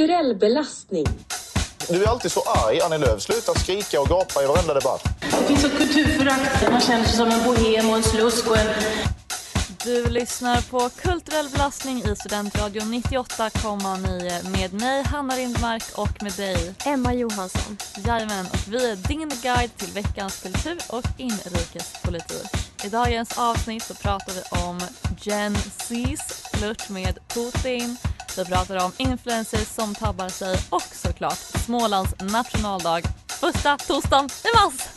Kulturell belastning. Du är alltid så arg, Annie Lööf. Sluta skrika och gapa i varenda debatt. Det finns ett kulturförakt. Man känner sig som en bohem och en slusk och en... Du lyssnar på Kulturell belastning i Studentradion 98,9 med mig Hanna Lindmark och med dig Emma Johansson. Jajamän, och vi är din guide till veckans kultur och inrikespolitik. I dagens avsnitt så pratar vi om Gen Z's flört med Putin. Vi pratar om influencers som tabbar sig och såklart Smålands nationaldag första torsdagen i mars.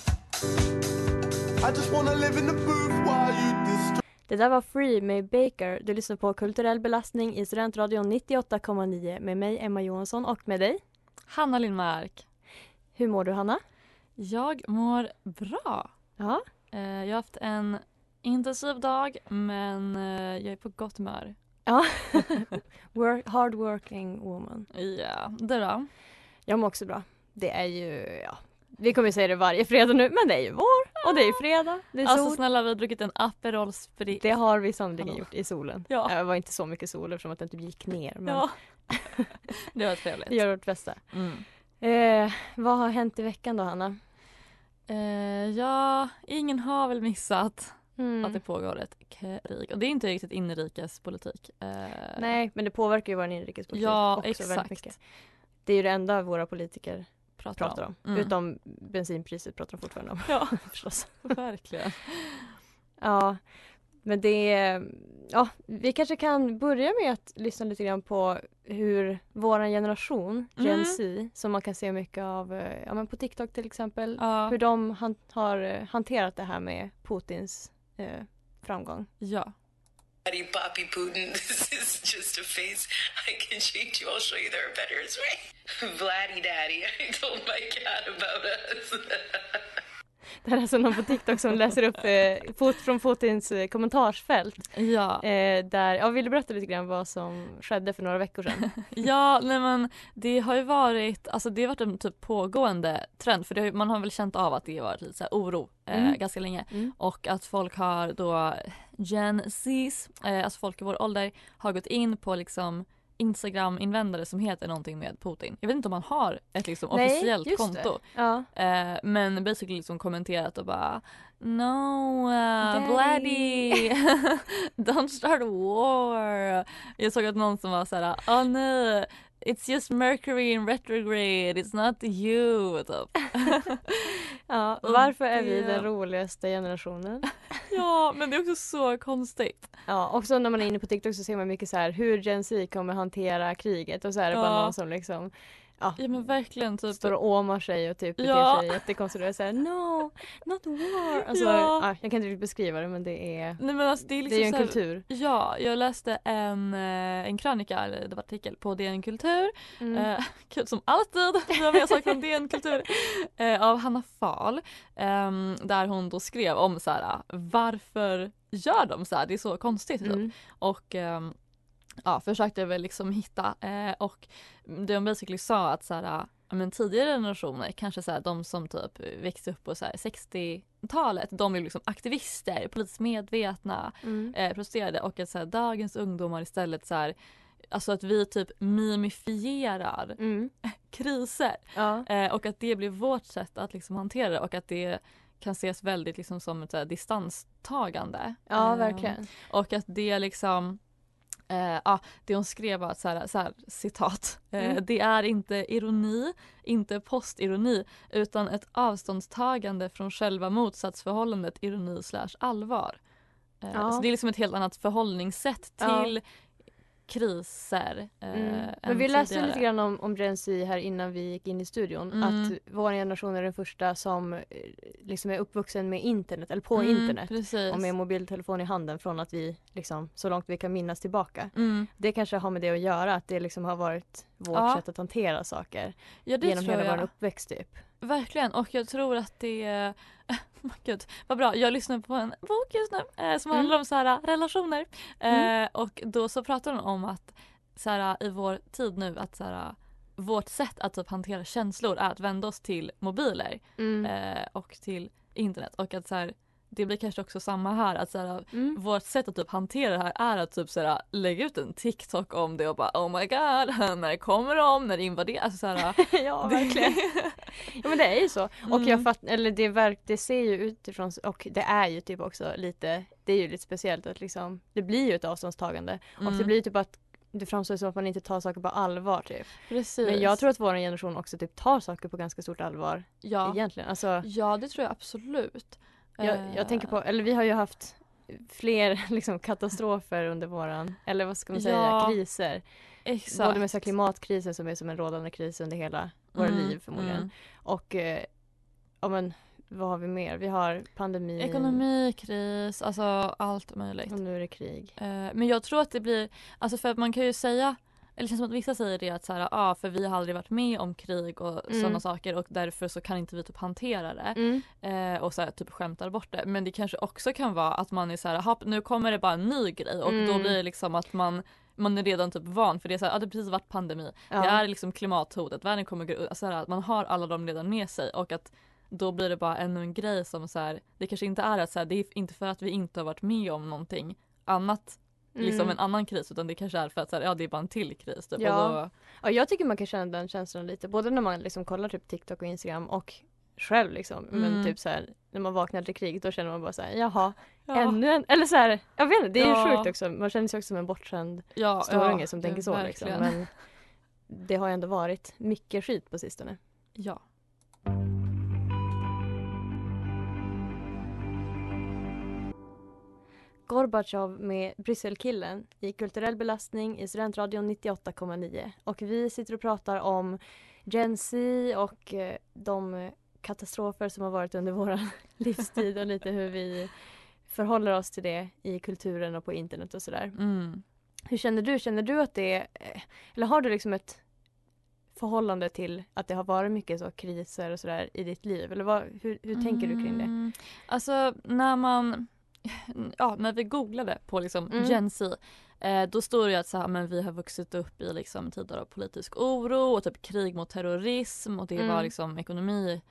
Det där var Free med Baker. Du lyssnar på Kulturell belastning i Studentradion 98,9 med mig Emma Johansson och med dig. Hanna Lindmark. Hur mår du Hanna? Jag mår bra. Ja. Eh, Jag har haft en intensiv dag men eh, jag är på gott humör. Ja. Work, hard working woman. Ja, du då? Jag mår också bra. Det är ju, ja. Vi kommer ju säga det varje fredag nu men det är ju vår och det är ju fredag. Det är Alltså sol. snälla vi har druckit en Aperol Spritz. Det har vi Hallå. gjort i solen. Ja. Det var inte så mycket sol eftersom att den typ gick ner. Men Ja. det var trevligt. vi gör vårt bästa. Mm. Eh, vad har hänt i veckan då Hanna? Eh, ja, ingen har väl missat Mm. att det pågår ett krig. Och det är inte riktigt inrikespolitik. Eh, Nej, men det påverkar ju vår inrikespolitik Ja, också väldigt exakt. mycket. Det är ju det enda våra politiker pratar, pratar om. Mm. Utom bensinpriset pratar de fortfarande om. Ja, förstås. verkligen. Ja, men det... Ja, vi kanske kan börja med att lyssna lite grann på hur vår generation, Gen Mm. Z, som man kan se mycket av eh, ja, men på TikTok till exempel, Ja. hur de han, har eh, hanterat det här med Putins eh, framgång. Ja. Daddy Poppy Putin, this is just a face I can change you. I'll show you there are better way. Vladdy Daddy, I told my cat about us. Det här är alltså någon på TikTok som läser upp eh, fot, från Putins eh, kommentarsfält. Ja. Eh, där, ja, vill du berätta lite grann vad som skedde för några veckor sedan? Ja, nej men det har ju varit, alltså det har varit en typ pågående trend för har, man har väl känt av att det har varit lite så oro eh, Mm. ganska länge Mm. och att folk har då Gen Z's, eh, alltså folk i vår ålder har gått in på liksom Instagram-invändare som heter någonting med Putin. Jag vet inte om han har ett liksom Nej, officiellt just konto. Ja. Eh, men basically liksom kommenterat och bara No, uh, Daddy." Vladdy, don't start a war. Jag såg att någon som var såhär, oh nej, it's just Mercury in retrograde, it's not you. Typ. ja. Varför är vi den roligaste generationen? ja, men det är också så konstigt. Ja, också när man är inne på TikTok så ser man mycket så här hur Gen Z kommer hantera kriget och så är det bara Ja. någon som liksom ja, Ja men verkligen typ. står och åmar sig och typ beter Ja. sig jättekonstigt och såhär no, not war. Alltså, Ja. ja. jag kan inte riktigt beskriva det men det är, Nej men alltså det är det liksom är ju en här- kultur. Ja, jag läste en, eh, en krönika, eller debattartikel på DN Kultur Mm. Eh, kul som alltid, vi har med saker från DN Kultur. Eh, av Hanna Fahl. ehm, där hon då skrev om så här, varför gör de så här? Det är så konstigt. Typ. Mm. Och ehm, ja, försökte väl liksom hitta eh, och det hon basically sa att så här, men tidigare generationer, kanske så här, de som typ växte upp på så här 60-talet, de blev liksom aktivister, politiskt medvetna, Mm. eh, protesterade och att så här, dagens ungdomar istället så här, alltså att vi typ mimifierar Mm. kriser Ja. eh, och att det blir vårt sätt att liksom hantera det och att det kan ses väldigt liksom som ett så här, distanstagande. Ja, Eh, verkligen. Och att det liksom Eh, ja, det hon skrev var så här, så här, citat. Eh, Mm. Det är inte ironi, inte postironi utan ett avståndstagande från själva motsatsförhållandet ironi slash allvar. Eh, Ja. Så det är liksom ett helt annat förhållningssätt Ja. Kriser. Eh, Mm. Men vi läste tidigare. lite grann om, om Gen Z här innan vi gick in i studion. Mm. Att vår generation är den första som eh, liksom är uppvuxen med internet, eller på Mm, internet. Precis. Och med mobiltelefon i handen från att vi liksom, så långt vi kan minnas tillbaka. mm. Det kanske har med det att göra, att det liksom har varit vårt Ja. sätt att hantera saker Ja genom hela jag. vår uppväxt typ. Verkligen och jag tror att det Gud, vad bra. Jag lyssnar på en bok just nu eh, som Mm. handlar om så här, relationer. Eh, Mm. och då så pratar hon om att så här, i vår tid nu att så här, vårt sätt att typ hantera känslor är att vända oss till mobiler Mm. eh, och till internet och att så här, det blir kanske också samma här att så här, Mm. vårt sätt att typ hantera det här är att typ så här, lägga ut en TikTok om det och bara oh my god när kommer de, när det invaderar, alltså så här, ja, det- verkligen. ja men det är ju så. Och jag Mm. fatt, eller det, verk, det ser ju utifrån, och det är ju typ också lite, det är ju lite speciellt att liksom, det blir ju ett avståndstagande. Och det Mm. blir ju typ att det framstår som att man inte tar saker på allvar typ. Precis. Men jag tror att vår generation också typ tar saker på ganska stort allvar ja. egentligen. Alltså, Ja det tror jag absolut. Jag, Eh, jag tänker på, eller vi har ju haft fler liksom, katastrofer under våran, eller vad ska man säga, Ja, kriser. Exakt. Både med så klimatkrisen som är som en rådande kris under hela våra Mm, liv förmodligen. mm. Och eh, ja men vad har vi mer? Vi har pandemi Ekonomi, kris, alltså allt möjligt. och nu är det krig. Eh, men jag tror att det blir, alltså för att man kan ju säga eller det känns som att vissa säger det att så här, ah, för vi har aldrig varit med om krig och Mm. sådana saker och därför så kan inte vi typ hantera det. Mm. Eh, och så här, typ skämtar bort det. Men det kanske också kan vara att man är så här, "Hopp, nu kommer det bara en ny grej och då Mm. blir det liksom att man man är redan typ van för det är så här, ah, det har precis varit pandemi. Ja. Det är liksom klimathotet, världen kommer gå alltså, så här, att Man har alla dem redan med sig och att då blir det bara ännu en grej som så här, det kanske inte är att så här, det är inte för att vi inte har varit med om någonting annat, liksom Mm. en annan kris utan det kanske är för att så här, ja det är bara en till kris. Typ, Ja. då, Ja, jag tycker man kan känna den känslan lite, både när man liksom kollar typ TikTok och Instagram och själv liksom. Men Mm. typ så här, när man vaknar till krig då känner man bara så här, jaha, ja, ännu en, eller så här, jag vet inte, det är Ja. sjukt också. Man känner sig också som en bortskämd ja, storunge som tänker så liksom. Men det har ju ändå varit mycket skit på sistone. Ja. Gorbatjov med Brysselkillen i Kulturell belastning i Studentradion 98,9. Och vi sitter och pratar om Gen Z och eh, de katastrofer som har varit under vår livstid och lite hur vi förhåller oss till det i kulturen och på internet och sådär. Mm. Hur känner du? Känner du att det är, eh, eller har du liksom ett förhållande till att det har varit mycket så kriser och sådär i ditt liv? Eller vad, hur, hur tänker du kring det? Mm, Alltså när man, ja när vi googlade på liksom Mm. Gen Z eh, då står det att så här, men vi har vuxit upp i liksom tider av politisk oro och typ krig mot terrorism och det Mm. var liksom ekonomi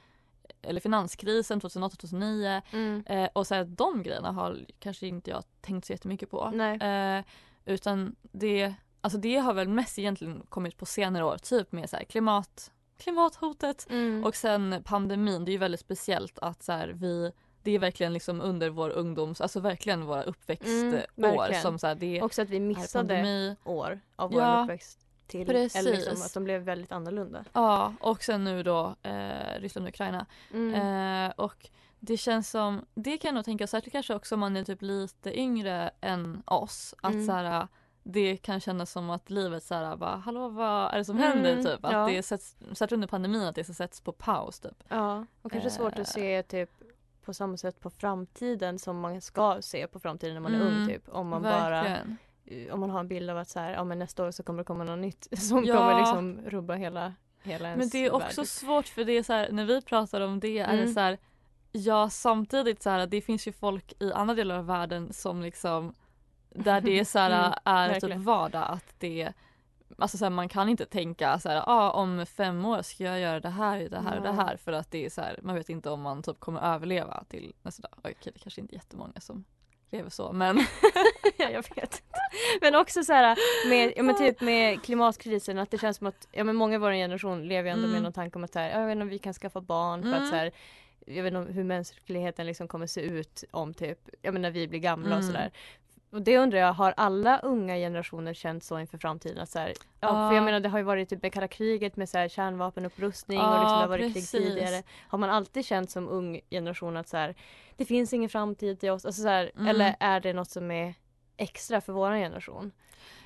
eller finanskrisen 2008-2009 Mm. eh, och så här, de grejerna har kanske inte jag tänkt så jättemycket på. Eh, utan det, alltså det har väl mest egentligen kommit på senare år, typ med så här, klimat, klimathotet Mm. och sen pandemin, det är ju väldigt speciellt att så här, vi det är verkligen liksom under vår ungdoms, alltså verkligen våra Mm, uppväxtår verkligen. som så här, det Också att vi är missade år av vår Ja, uppväxt till precis. eller liksom att de blev väldigt annorlunda. Ja, och sen nu då eh, Ryssland och Ukraina. Mm. Eh, och det känns som, det kan jag nog tänka, särskilt kanske också om man är typ lite yngre än oss, att Mm. så här, det kan kännas som att livet så här, bara, hallå vad är det som Mm, händer typ? Att ja. det sätts, särskilt under pandemin att det så sätts på paus typ. Ja, och kanske svårt Eh. att se typ på samma sätt på framtiden som man ska se på framtiden när man är Mm, ung typ. Om man bara Verkligen. om man har en bild av att så här, ja men nästa år så kommer det komma något nytt som Ja. kommer liksom rubba hela, hela ens Men det är också typ. svårt för det är så här, när vi pratar om det är det Mm. så här, ja samtidigt så här, det finns ju folk i andra delar av världen som liksom där det är så här, Mm, är verkligen. typ vardag att det Alltså så här, man kan inte tänka så här, ah, om fem år ska jag göra det här, det här och det här för att det är så här, man vet inte om man typ kommer överleva till nästa dag. Okej, det kanske inte är jättemånga som lever så men ja, jag vet inte. Men också så här med, ja, men typ med klimatkrisen att det känns som att ja, men många i vår generation lever ändå Mm. med någon tanke om att så här, ja, jag vet inte om vi kan skaffa barn för Mm. att så här, jag vet inte hur mänskligheten liksom kommer se ut om typ, ja men när vi blir gamla och Mm. sådär. Och det undrar jag, har alla unga generationer känt så inför framtiden? Så här, ja, för Ja. jag menar det har ju varit typ med kalla kriget med så här kärnvapenupprustning och Ja, liksom det har varit precis. krig tidigare. Har man alltid känt som ung generation att så här, det finns ingen framtid till oss? Alltså så här, Mm. Eller är det något som är extra för vår generation?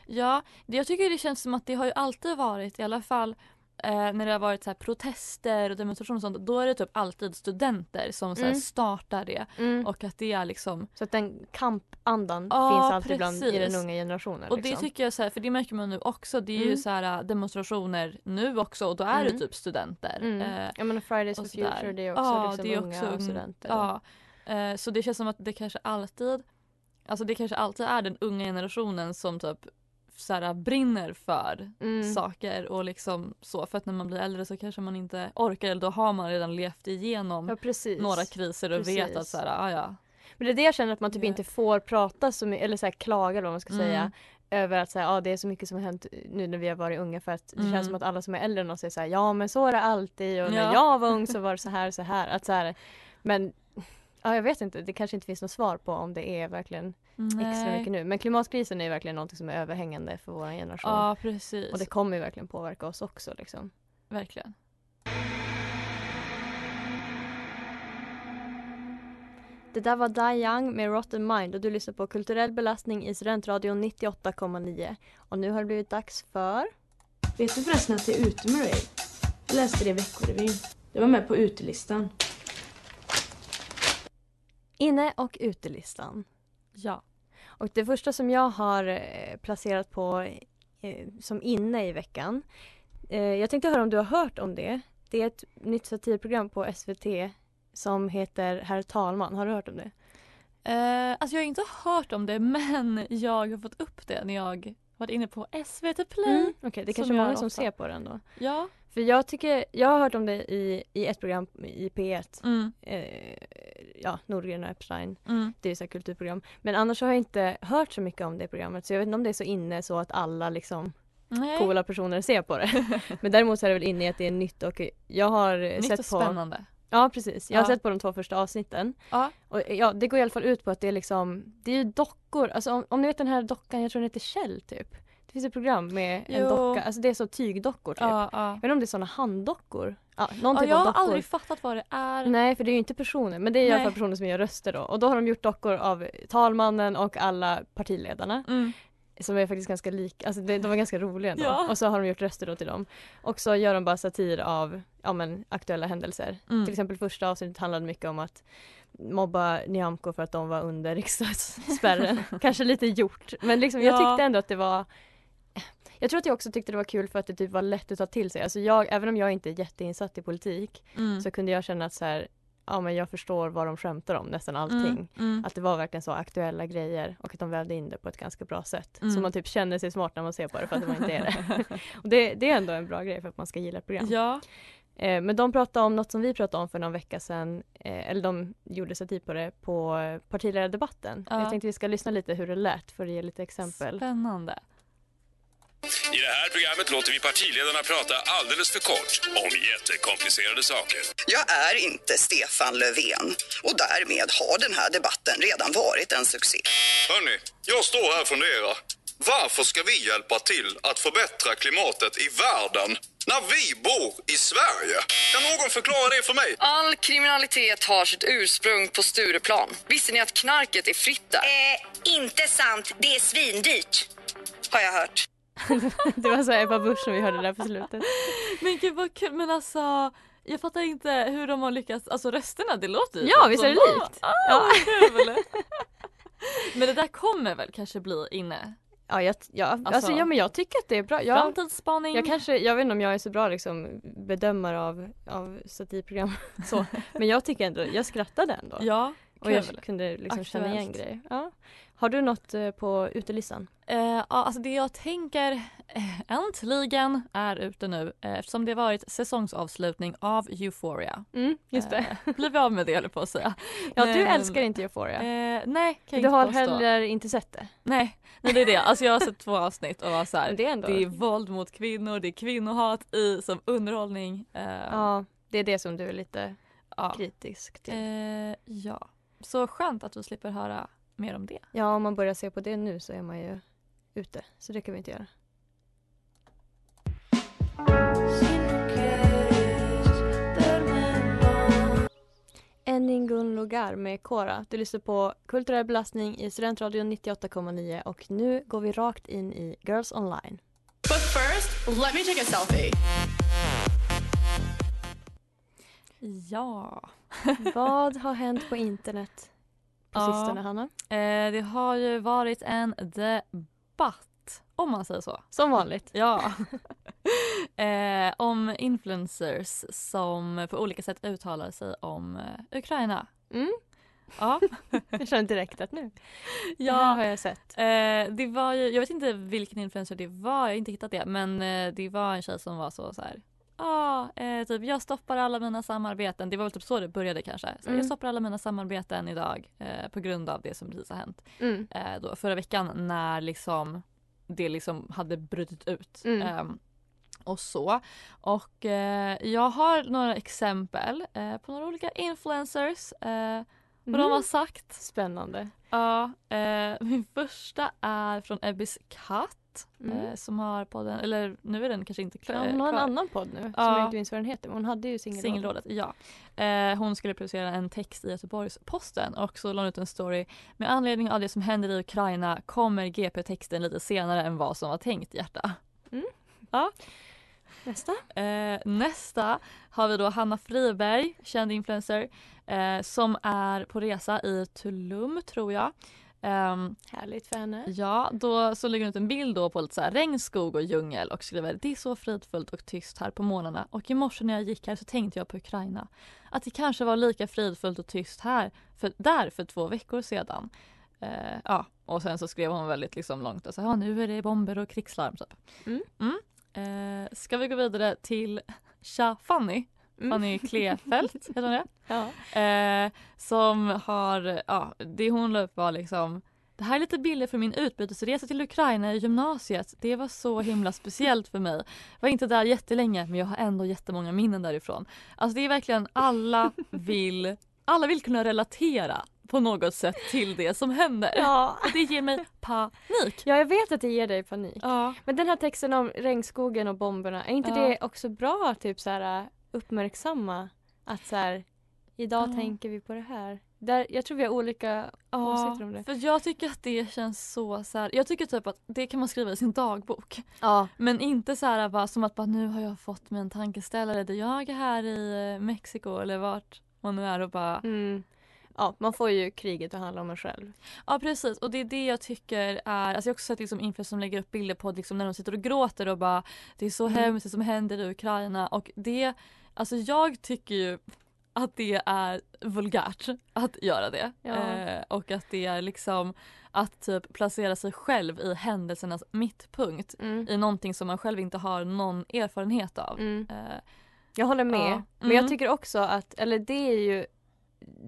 Ja, det, jag tycker det känns som att det har ju alltid varit i alla fall eh, när det har varit så protester och demonstrationer och sånt, då är det typ alltid studenter som så Mm. startar det. Mm. Och att det är liksom Så att den kampandan Ja, finns alltid bland i den precis. unga generationen. Och det liksom. tycker jag så här, för det märker man nu också, det är ju Mm. så här demonstrationer nu också och då är Mm. det typ studenter. Mm. Eh, jag menar Fridays for. Future det är också Ja, liksom det är unga också studenter. Ja, eh, så det känns som att det kanske alltid Alltså det kanske alltid är den unga generationen som typ så här, brinner för Mm. saker och liksom så för att när man blir äldre så kanske man inte orkar eller då har man redan levt igenom Ja några kriser och vet Precis. att så här, ah, ja. Men det är det jag känner att man typ inte får prata så mycket, eller så här klaga eller vad man ska Mm. säga. Över att säga, ah, det är så mycket som har hänt nu när vi har varit unga för att det Mm. känns som att alla som är äldre än oss säger så här, ja men så är det alltid och när Ja. jag var ung så var det så här så här. Att så här men ja, jag vet inte, det kanske inte finns något svar på om det är verkligen extra Nej. mycket nu. Men klimatkrisen är verkligen något som är överhängande för vår generation. Ja precis, Och det kommer ju verkligen påverka oss också liksom. verkligen. Det där var Die Young med Rotten Mind och du lyssnar på Kulturell belastning i Studentradion 98,9. Och nu har det blivit dags för... Vet du förresten att det är ute med dig? Jag läste det i Veckorevyn. Det var med på utelistan. Inne och utelistan. Ja. Och det första som jag har eh, placerat på eh, som inne i veckan. Eh, jag tänkte höra om du har hört om det. Det är ett nytt satirprogram på SVT som heter Herr talman. Har du hört om det? Eh, alltså jag har inte hört om det men jag har fått upp det när jag varit inne på SVT Play. Mm. Okej, det är kanske många som ser på den då. Ja. För jag tycker, jag har hört om det i, i ett program i P1. Mm. Eh, ja, Nordgren och Epstein. Mm. Det är ju så här kulturprogram. Men annars har jag inte hört så mycket om det programmet så jag vet inte om det är så inne så att alla liksom Nej. coola personer ser på det. Men däremot så är det väl inne i att det är nytt och jag har Nytt sett och på spännande. Ja precis, jag har Ja. sett på de två första avsnitten. Ja. Och ja, det går i alla fall ut på att det är liksom, det är ju dockor, alltså om, om ni vet den här dockan, jag tror den heter Kjell typ. Finns ett program med en Jo. docka, alltså det är så tygdockor typ. Ja, ja. Jag vet inte om det är sådana handdockor. Ja, någon Ja, typ jag har aldrig fattat vad det är. Nej, för det är ju inte personer. Men det är i alla fall personer som gör röster då. Och då har de gjort dockor av talmannen och alla partiledarna. Mm. Som är faktiskt ganska lika. Alltså de, de var ganska roliga ändå. Ja. Och så har de gjort röster då till dem. Och så gör de bara satir av ja, men, aktuella händelser. Mm. Till exempel första avsnittet handlade mycket om att mobba Nyamko för att de var under riksdagsspärren. Kanske lite gjort. Men liksom, jag Ja. tyckte ändå att det var jag tror att jag också tyckte det var kul för att det typ var lätt att ta till sig. Alltså jag, även om jag inte är jätteinsatt i politik Mm. så kunde jag känna att så här, ja men jag förstår vad de skämtar om, nästan allting. Mm. Mm. Att det var verkligen så aktuella grejer och att de vävde in det på ett ganska bra sätt. Mm. Så man typ känner sig smart när man ser på det för att man inte är det. och det, det är ändå en bra grej för att man ska gilla ett program. Ja. Eh, men de pratade om något som vi pratade om för någon vecka sedan, eh, eller de gjorde satir på det på partiledardebatten. Ja. Jag tänkte vi ska lyssna lite hur det lät för att ge lite exempel. Spännande. I det här programmet låter vi partiledarna prata alldeles för kort om jättekomplicerade saker. Jag är inte Stefan Löfven och därmed har den här debatten redan varit en succé. Hörni, jag står här och funderar. Varför ska vi hjälpa till att förbättra klimatet i världen när vi bor i Sverige? Kan någon förklara det för mig? All kriminalitet har sitt ursprung på Stureplan. Visste ni att knarket är fritt där? Eh, inte sant. Det är svindyrt. Har jag hört. det var så Ebba Busch som vi hörde där på slutet. Men gud vad kul, men alltså jag fattar inte hur de har lyckats, alltså rösterna det låter ju Ja, som- visst är det likt? Ah, Ja. kul. Men det där kommer väl kanske bli inne? Ja, jag, ja, alltså, Alltså, ja men jag tycker att det är bra. Jag, Framtidsspaning. jag, kanske, jag vet inte om jag är så bra liksom, bedömare av, av satirprogram så. Men jag tycker ändå, jag skrattade ändå. Ja, och jag kul. kunde liksom känna igen grejer. Ja. Har du något eh, på utelistan? Eh, ja, alltså det jag tänker eh, äntligen är ute nu eh, eftersom det varit säsongsavslutning av Euphoria. Mm, just det. Eh, blir vi av med det jag på att säga. Ja, du Men- älskar inte Euphoria. Eh, nej, kan du har påstå. heller inte sett det? Nej, nej det är det. Alltså jag har sett två avsnitt och var så här, det är ändå- det är våld mot kvinnor, det är kvinnohat i som underhållning. Ja, det är det som du är lite Ja. kritisk till. Ja. Så skönt att vi slipper höra mer om det. Ja, om man börjar se på det nu så är man ju ute. Så det kan vi inte göra. Eningun Lugar med Kora. Du lyssnar på Kulturell belastning i Studentradion 98,9 och nu går vi rakt in i Girls Online. But first, let me take a selfie. Ja. Vad har hänt på internet på Ja. sistone, Hanna? Eh, det har ju varit en debatt, om man säger så. Som vanligt. Ja. eh, om influencers som på olika sätt uttalar sig om eh, Ukraina. Mm. Ja. Jag känner direkt att nu. ja. Det här har jag sett. Eh, det var ju, jag vet inte vilken influencer det var, jag har inte hittat det. Men eh, det var en tjej som var så, så här. Ja, eh, typ jag stoppar alla mina samarbeten. Det var väl typ så det började kanske. Så, Mm. Jag stoppar alla mina samarbeten idag eh, på grund av det som precis har hänt. Mm. Eh, då, förra veckan när liksom det liksom hade brutit ut. Mm. Ehm, och så. Och eh, jag har några exempel eh, på några olika influencers. Eh, vad de Mm. har sagt. Spännande. Ja, min första är från Ebbis katt. Mm. Eh, som har podden, eller nu är den kanske inte klar. Ja, hon har en annan podd nu som Ja. jag inte minns vad den heter. Men hon hade ju singelrådet. Singelrådet, ja. Eh, hon skulle producera en text i Göteborgs-Posten och så la hon ut en story. Med anledning av det som händer i Ukraina kommer GP-texten lite senare än vad som var tänkt hjärta. Mm. Ja. Nästa. Eh, nästa har vi då Hanna Friberg, känd influencer, eh, som är på resa i Tulum tror jag. Ehm, Härligt för henne. Ja, då så lägger hon ut en bild då på lite så här regnskog och djungel och skriver det är så fridfullt och tyst här på morgnarna och i morse när jag gick här så tänkte jag på Ukraina. Att det kanske var lika fridfullt och tyst här, för, där för två veckor sedan. Eh, ja, och sen så skrev hon väldigt liksom långt och så ja nu är det bomber och krigslarm typ. Mm. Mm. Eh, ska vi gå vidare till Cha Fanny? Mm. Fanny Klefelt, heter hon det? Ja. Eh, som har, ja, det hon la upp var liksom det här är lite bilder från min utbytesresa till Ukraina i gymnasiet. Det var så himla speciellt för mig. Jag var inte där jättelänge men jag har ändå jättemånga minnen därifrån. Alltså det är verkligen alla vill, alla vill kunna relatera på något sätt till det som händer. Ja. Och det ger mig panik. Ja, jag vet att det ger dig panik. Ja. Men den här texten om regnskogen och bomberna, är inte Ja. det också bra typ så här, uppmärksamma att så här, idag Ja. tänker vi på det här. Där, jag tror vi har olika åsikter om det. för jag tycker att det känns så, så här, jag tycker typ att det kan man skriva i sin dagbok. Ja. Men inte så här bara som att bara, nu har jag fått mig en tankeställare där jag är här i eh, Mexiko eller vart man nu är och bara Mm. Ja, man får ju kriget att handla om en själv. Ja precis och det är det jag tycker är, alltså jag har också sett liksom influencers som lägger upp bilder på liksom när de sitter och gråter och bara det är så Mm. hemskt det som händer i Ukraina och det, alltså jag tycker ju att det är vulgärt att göra det. Ja. Eh, och att det är liksom att typ placera sig själv i händelsernas mittpunkt Mm. i någonting som man själv inte har någon erfarenhet av. Mm. Eh, Jag håller med. Ja. Men jag Mm. tycker också att, eller det är ju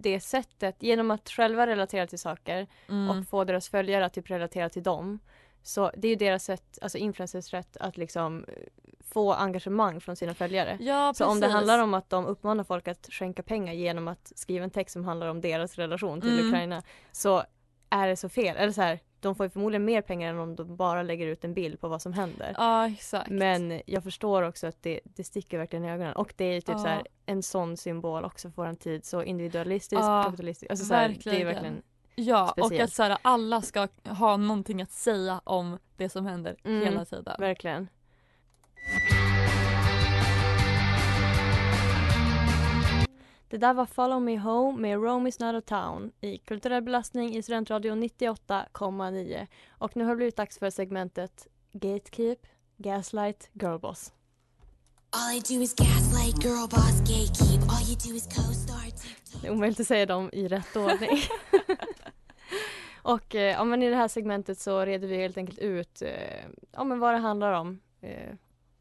det sättet, genom att själva relatera till saker Mm. och få deras följare att typ relatera till dem. Så det är ju deras sätt, alltså influencers rätt att liksom eh, få engagemang från sina följare. Ja, så om det handlar om att de uppmanar folk att skänka pengar genom att skriva en text som handlar om deras relation till Mm. Ukraina så är det så fel. Eller så här, de får ju förmodligen mer pengar än om de bara lägger ut en bild på vad som händer. Ja exakt. Men jag förstår också att det, det sticker verkligen i ögonen. Och det är typ Ja. så här, en sån symbol också för vår tid. Så individualistisk, Ja, kapitalistisk. Alltså så här, det är verkligen. Ja, och speciellt. att så här, alla ska ha någonting att säga om det som händer Mm, hela tiden. Verkligen. Det där var Follow Me Home med Rome is not a town i kulturell belastning i Studentradion 98,9. Och nu har det blivit dags för segmentet Gatekeep, Gaslight, Girlboss. All I do is gaslight, girl boss, gatekeep. All you do is co-star. Det är omöjligt att säga dem i rätt ordning. och eh, ja, men i det här segmentet så reder vi helt enkelt ut eh, ja, men vad det handlar om. Eh,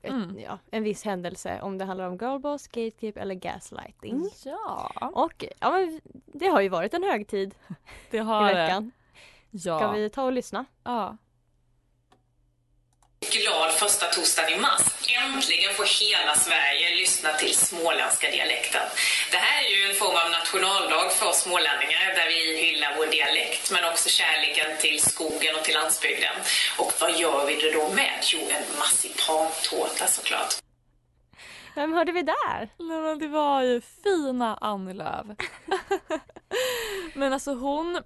ett, Mm. ja, en viss händelse, om det handlar om girlboss, gatekeep eller gaslighting. Ja. Och ja, men det har ju varit en högtid Det i har det. veckan. Ja. Ska vi ta och lyssna? Ja. Glad första torsdagen i mars. Äntligen får hela Sverige lyssna till småländska dialekten. Det här är ju en form av nationaldag för oss smålänningar där vi hyllar vår dialekt men också kärleken till skogen och till landsbygden. Och vad gör vi det då med? Jo, en marsipantårta såklart. Vem hörde vi där? Nej men det var ju fina Annie Lööf. men alltså hon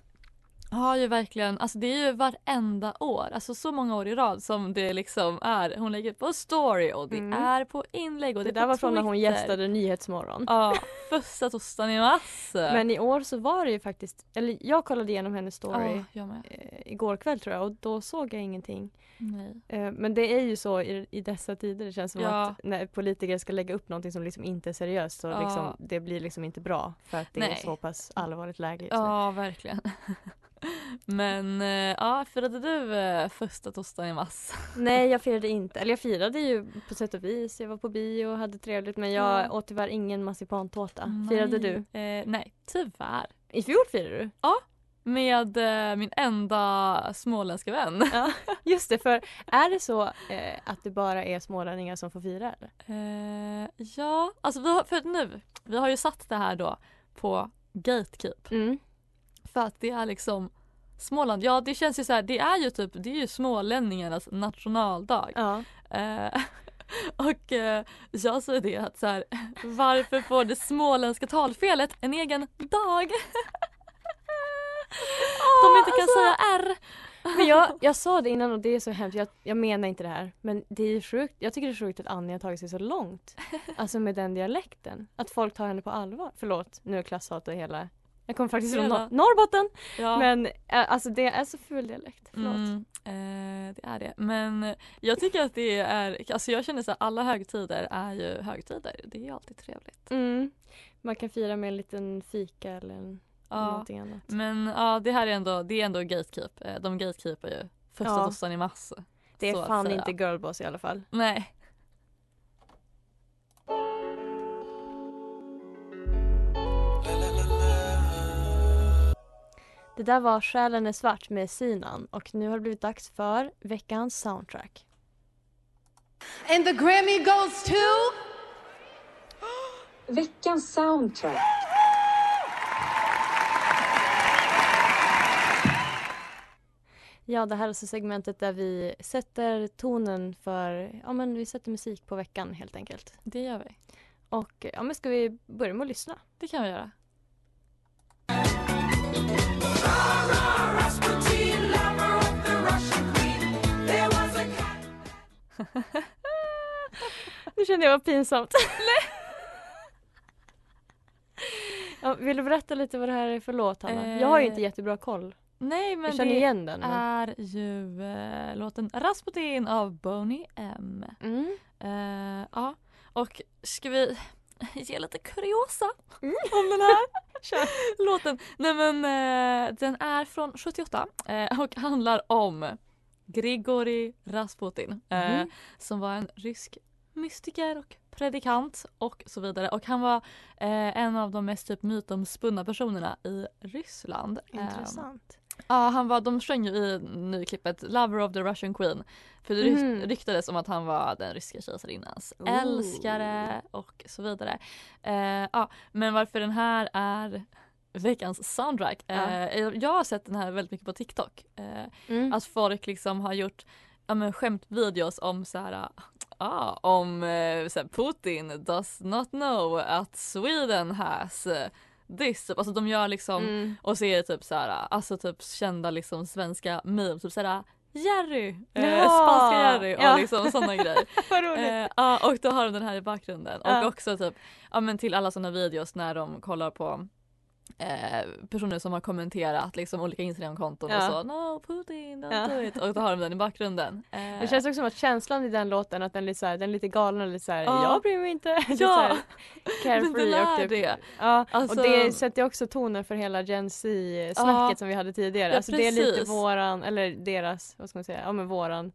har ju verkligen, alltså det är ju varenda år, alltså så många år i rad som det liksom är. Hon lägger på story och det Mm. är på inlägg och det, Det är där var från när hon gästade Nyhetsmorgon. Ja, första torsdagen i mars. Men i år så var det ju faktiskt, eller jag kollade igenom hennes story Ja, eh, igår kväll tror jag och då såg jag ingenting. Nej. Eh, men det är ju så i, i dessa tider, det känns som Ja. att när politiker ska lägga upp någonting som liksom inte är seriöst så Ja. liksom, det blir liksom inte bra för att det är Nej. så pass allvarligt läge just nu. Ja, verkligen. Men eh, ja, firade du eh, första torsdagen i mars? Nej jag firade inte, eller jag firade ju på sätt och vis. Jag var på bio och hade trevligt men jag Ja. åt tyvärr ingen marsipantårta. Firade du? Eh, nej, tyvärr. I fjol firade du? Ja, med eh, min enda småländska vän. Ja, just det. För är det så eh, att det bara är smålänningar som får fira eller? Eh, ja, alltså vi har, för nu, vi har ju satt det här då på Gatekeep. Mm. För att det är liksom Småland, ja det känns ju så här, det är ju typ, det är ju smålänningarnas nationaldag. Ja. Eh, och eh, jag säger det att så här, varför får det småländska talfelet en egen dag? De inte kan alltså. säga R. Men jag, jag sa det innan och det är så hemskt. Jag, jag menar inte det här. Men det är sjukt. Jag tycker det är sjukt att Annie har tagit sig så långt. Alltså med den dialekten. Att folk tar henne på allvar. Förlåt, nu är klasshat och hela... Jag kommer faktiskt från Nor- Norrbotten. Ja. Men eh, alltså det är så ful dialekt. Förlåt. Mm, eh, det är det. Men jag tycker att det är, alltså jag känner så här, alla högtider är ju högtider. Det är ju alltid trevligt. Mm. Man kan fira med en liten fika eller en, Ja. någonting annat. Men ja, det här är ändå, det är ändå gatekeep. Eh, De gatekeepar ju första Ja. i mars. Det är fan inte girlboss i alla fall. Nej. Det där var Själen är svart med Sinan och nu har det blivit dags för veckans soundtrack. And the Grammy goes to... Veckans soundtrack. Ja, det här är alltså segmentet där vi sätter tonen för, ja men vi sätter musik på veckan helt enkelt. Det gör vi. Och ja men ska vi börja med att lyssna? Det kan vi göra. Nu kände jag vad pinsamt. ja, vill du berätta lite vad det här är för låt Hanna? jag har ju Eh, inte jättebra koll. Nej men Jag känner det igen den, men- är ju eh, låten Rasputin av Boney M. Mm. Eh, ja, och ska vi ge lite kuriosa Mm. om den här låten? Nej men eh, den är från 78 eh, och handlar om Grigori Rasputin eh, Mhm. som var en rysk mystiker och predikant och så vidare. Och han var eh, en av de mest typ mytomspunna personerna i Ryssland. Eh, Intressant. Ja, han var, de sjöng ju i nu klippet Lover of the Russian Queen. För det Mhm. ryktades om att han var den ryska kejsarinnans Ooh. älskare och så vidare. Eh, ja, men varför den här är veckans soundtrack. Ja. Eh, jag- har sett den här väldigt mycket på TikTok. Eh, Mm. Att folk liksom har gjort ja, men skämtvideos om så här ah, om eh, så här, Putin does not know att Sweden has eh, this. Typ. Alltså de gör liksom Mm. och det typ så här, alltså typ kända liksom svenska memes, typ såhär Jerry, eh, Ja! spanska Jerry och Ja. liksom sådana grejer. Vad roligt. Eh, och då har de den här i bakgrunden Ja. och också typ, ja men till alla sådana videos när de kollar på eh, personer som har kommenterat liksom olika Instagramkonton Ja. och så No Putin, don't Ja. do it och då har de den i bakgrunden. Eh, Det känns också som att känslan i den låten att den är lite, så här, den är lite galen och lite såhär, Ja. jag bryr mig inte. Ja. carefree och typ, det. Ja, Alltså- och det sätter också tonen för hela Gen Z-snacket Ja. som vi hade tidigare. Ja, alltså det är lite våran, eller deras, vad ska man säga, ja men våran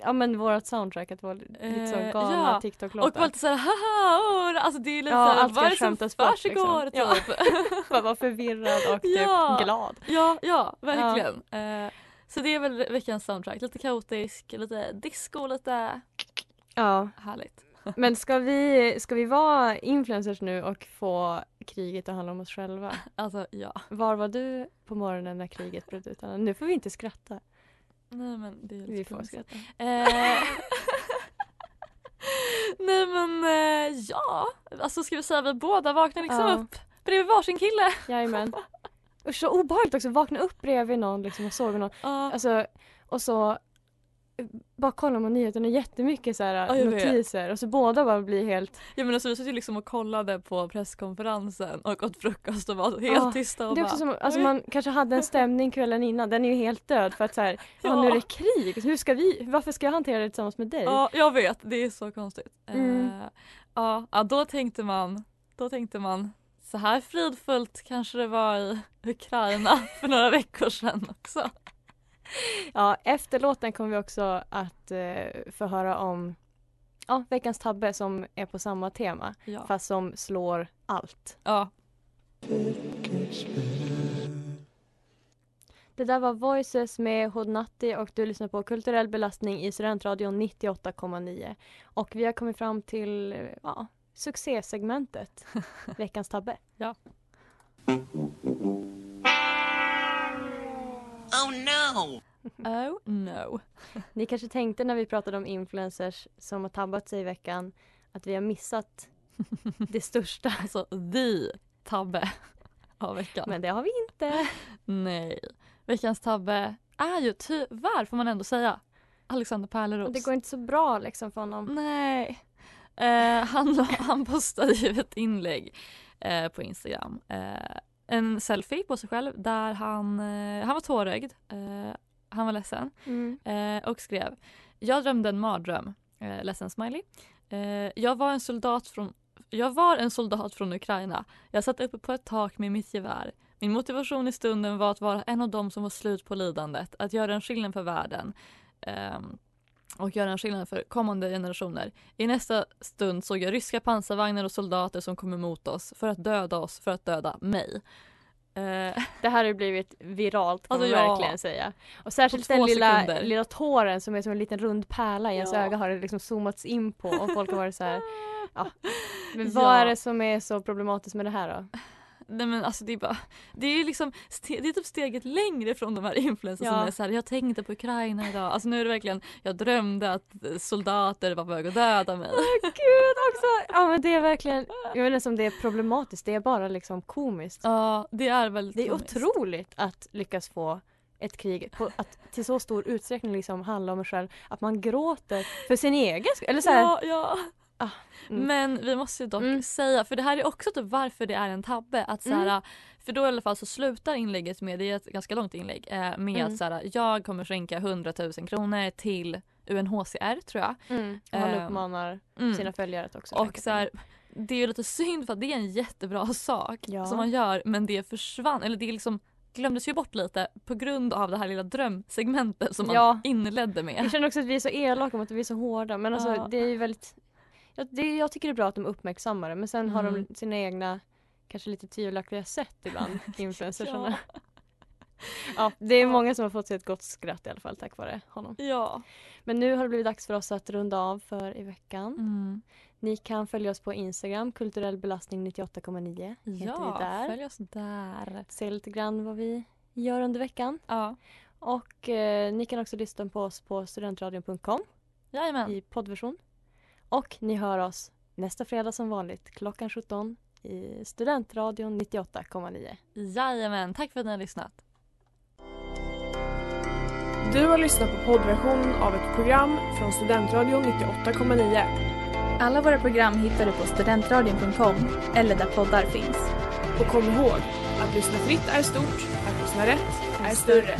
Ja men vårat soundtrack att vara lite så Eh, galna ja. TikTok-låtar. Och lite såhär haha, oh, alltså det är lite Ja, såhär, vad är det som försiggår liksom. typ. Bara vara förvirrad och typ Ja. glad. Ja, ja verkligen. Eh, Så det är väl veckans soundtrack. Lite kaotisk, lite disco, lite Ja. härligt. Men ska vi, ska vi vara influencers nu och få kriget att handla om oss själva? Alltså ja. Var var du på morgonen när kriget bröt ut? Nu får vi inte skratta. Nej men det är Vi får skratta. Eh, Nej men eh, ja, alltså ska vi säga vi båda vaknar liksom Ja. upp bredvid varsin kille. Jajamän. Usch så obehagligt också, vakna upp bredvid någon liksom och sova någon. Alltså, och så bara kollar man nyheterna jättemycket så här, Ja, notiser och så båda bara blir helt... Ja men alltså vi satt ju liksom och kollade på presskonferensen och åt frukost och var helt Ja, tysta och det är också bara, som, alltså man kanske hade en stämning kvällen innan, den är ju helt död för att så här, ja. nu är det krig, hur ska vi, varför ska jag hantera det tillsammans med dig? Ja jag vet, det är så konstigt. Mm. Eh, ja, ja då tänkte man, då tänkte man så här fridfullt kanske det var i Ukraina för några veckor sedan också. Ja, efter låten kommer vi också att eh, få höra om ja, veckans tabbe som är på samma tema Ja. fast som slår allt. Ja. Det där var Voices med Hodnatti och du lyssnar på Kulturell belastning i Studentradion 98,9. Och vi har kommit fram till ja, succésegmentet, veckans tabbe. Ja. No! Oh no. Ni kanske tänkte när vi pratade om influencers som har tabbat sig i veckan att vi har missat det största. Alltså the tabbe av veckan. Men det har vi inte. Nej. Veckans tabbe är ju tyvärr får man ändå säga Alexander Pärleros. Det går inte så bra liksom för honom. Nej. Eh, han, han postade ju ett inlägg eh, på Instagram. Eh, en selfie på sig själv där han, eh, han var tårögd. Eh, han var ledsen Mm. eh, och skrev Jag drömde en mardröm. Eh, ledsen smiley. Jag var en soldat från jag var en soldat från Ukraina. Jag satt uppe på ett tak med mitt gevär. Min motivation i stunden var att vara en av dem som var slut på lidandet, att göra en skillnad för världen ehm, och göra en skillnad för kommande generationer. I nästa stund såg jag ryska pansarvagnar och soldater som kom emot oss för att döda oss, för att döda mig. Eh, Det här har blivit viralt kan Alltså, man ja. verkligen säga. Och särskilt den lilla, sekunder. lilla tåren som är som en liten rund pärla i ens Ja. öga har det liksom zoomats in på och folk har varit så här. Ja. Men Ja. vad är det som är så problematiskt med det här då? Nej men alltså det är bara, det är liksom, det är typ steget längre från de här influencers som Ja. är såhär, jag tänkte på Ukraina idag. Alltså nu är det verkligen, jag drömde att soldater var på väg att döda mig. Gud också! Ja men det är verkligen, jag vet inte om det är problematiskt, det är bara liksom komiskt. Ja det är väldigt Det är komiskt. otroligt att lyckas få ett krig på, att till så stor utsträckning liksom handla om en själv, att man gråter för sin egen skull. Eller så här, Ja, ja. Mm. Men vi måste ju dock säga, för det här är också typ varför det är en tabbe. Att så här, Mm. För då i alla fall så slutar inlägget med, det är ett ganska långt inlägg, eh, med Mm. att så här, jag kommer skänka 100 000 kronor till UNHCR tror jag. Mm. Han Ehm, uppmanar mm. sina följare att också Och så här, det är ju lite synd för att det är en jättebra sak Ja. som man gör men det försvann, eller det liksom glömdes ju bort lite på grund av det här lilla drömsegmentet som man Ja. inledde med. Jag känner också att vi är så elaka mot att vi är så hårda men alltså Ja. det är ju väldigt jag, det, jag tycker det är bra att de uppmärksammar det men sen har Mm. de sina egna kanske lite tvivelaktiga sätt ibland, influencersarna. Ja. ja, det är många som har fått sig ett gott skratt i alla fall tack vare honom. Ja. Men nu har det blivit dags för oss att runda av för i veckan. Mm. Ni kan följa oss på Instagram, kulturell belastning 98,9 heter Ja, där. följ oss där. Se lite grann vad vi gör under veckan. Ja. Och eh, ni kan också lyssna på oss på studentradion.com Jajamän. i poddversion. Och ni hör oss nästa fredag som vanligt klockan 17 i Studentradion 98,9. Jajamän, tack för att ni har lyssnat. Du har lyssnat på poddversionen av ett program från Studentradion 98,9. Alla våra program hittar du på studentradion.com eller där poddar finns. Och kom ihåg, att lyssna fritt är stort, att lyssna rätt är större.